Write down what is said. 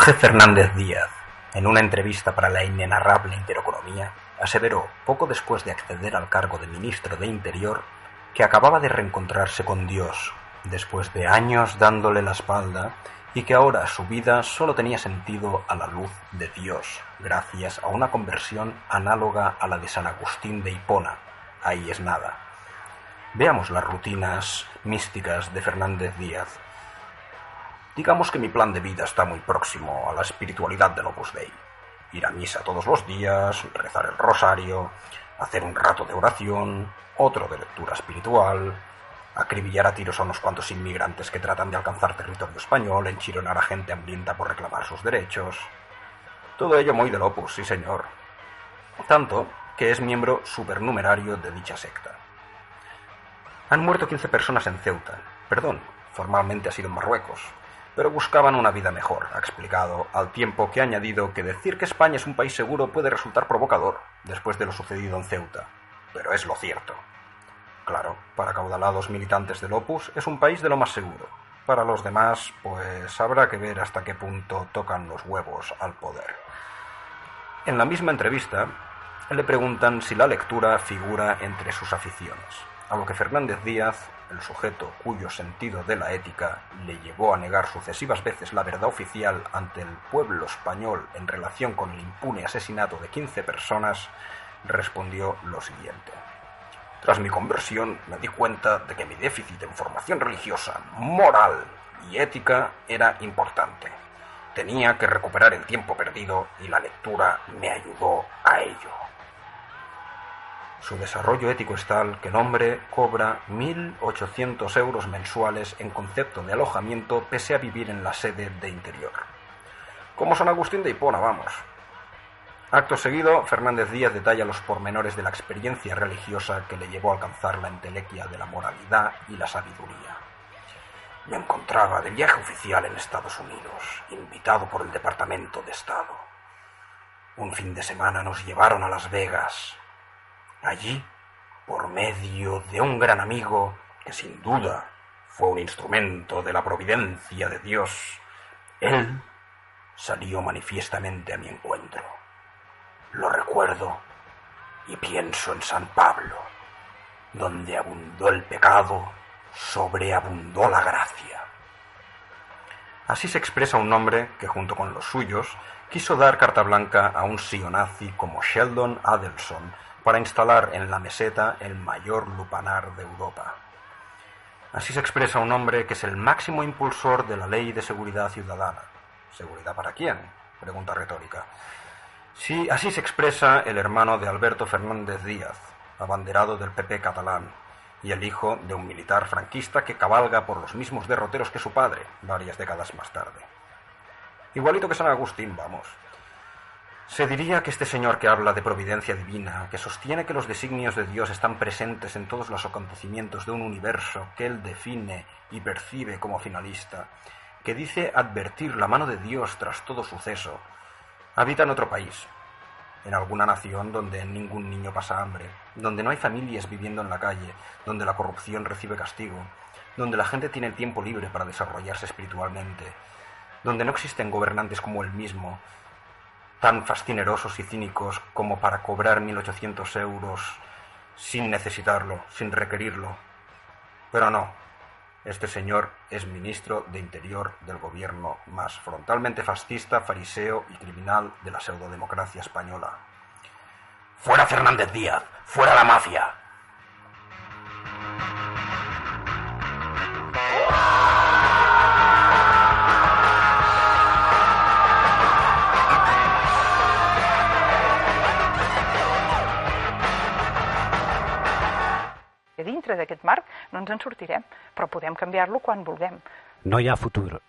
Jorge Fernández Díaz, en una entrevista para la inenarrable Intereconomía, aseveró, poco después de acceder al cargo de ministro de Interior, que acababa de reencontrarse con Dios, después de años dándole la espalda, y que ahora su vida solo tenía sentido a la luz de Dios, gracias a una conversión análoga a la de San Agustín de Hipona. Ahí es nada. Veamos las rutinas místicas de Fernández Díaz. Digamos que mi plan de vida está muy próximo a la espiritualidad del Opus Dei. Ir a misa todos los días, rezar el rosario, hacer un rato de oración, otro de lectura espiritual, acribillar a tiros a unos cuantos inmigrantes que tratan de alcanzar territorio español, enchironar a gente hambrienta por reclamar sus derechos. Todo ello muy del opus, sí señor. Tanto que es miembro supernumerario de dicha secta. Han muerto 15 personas en Ceuta. Perdón, formalmente ha sido en Marruecos. Pero buscaban una vida mejor, ha explicado, al tiempo que ha añadido que decir que España es un país seguro puede resultar provocador, después de lo sucedido en Ceuta. Pero es lo cierto. Claro, para caudalados militantes del Opus es un país de lo más seguro. Para los demás, pues habrá que ver hasta qué punto tocan los huevos al poder. En la misma entrevista, le preguntan si la lectura figura entre sus aficiones, a lo que Fernández Díaz, el sujeto cuyo sentido de la ética le llevó a negar sucesivas veces la verdad oficial ante el pueblo español en relación con el impune asesinato de 15 personas, respondió lo siguiente. Tras mi conversión me di cuenta de que mi déficit en formación religiosa, moral y ética era importante. Tenía que recuperar el tiempo perdido y la lectura me ayudó a ello. Su desarrollo ético es tal que el hombre cobra 1.800 euros mensuales en concepto de alojamiento pese a vivir en la sede de interior. Como San Agustín de Hipona, vamos. Acto seguido, Fernández Díaz detalla los pormenores de la experiencia religiosa que le llevó a alcanzar la entelequia de la moralidad y la sabiduría. Me encontraba de viaje oficial en Estados Unidos, invitado por el Departamento de Estado. Un fin de semana nos llevaron a Las Vegas. Allí, por medio de un gran amigo que sin duda fue un instrumento de la providencia de Dios, él salió manifiestamente a mi encuentro. Lo recuerdo y pienso en San Pablo, donde abundó el pecado, sobreabundó la gracia. Así se expresa un hombre que, junto con los suyos, quiso dar carta blanca a un nazi como Sheldon Adelson para instalar en la meseta el mayor lupanar de Europa. Así se expresa un hombre que es el máximo impulsor de la ley de seguridad ciudadana. ¿Seguridad para quién? Pregunta retórica. Sí, así se expresa el hermano de Alberto Fernández Díaz, abanderado del PP catalán, y el hijo de un militar franquista que cabalga por los mismos derroteros que su padre, varias décadas más tarde. Igualito que San Agustín, vamos. Se diría que este señor que habla de providencia divina, que sostiene que los designios de Dios están presentes en todos los acontecimientos de un universo que él define y percibe como finalista, que dice advertir la mano de Dios tras todo suceso, Habita en otro país, en alguna nación donde ningún niño pasa hambre, donde no hay familias viviendo en la calle, donde la corrupción recibe castigo, donde la gente tiene tiempo libre para desarrollarse espiritualmente, donde no existen gobernantes como él mismo, tan fascinerosos y cínicos como para cobrar 1.800 euros sin necesitarlo, sin requerirlo. Pero no, este señor es ministro de Interior del gobierno más frontalmente fascista, fariseo y criminal de la pseudodemocracia española. Fuera Fernández Díaz, fuera la mafia. Dintre d'aquest marc no ens en sortirem, però podem canviar-lo quan vulguem. No hi ha futur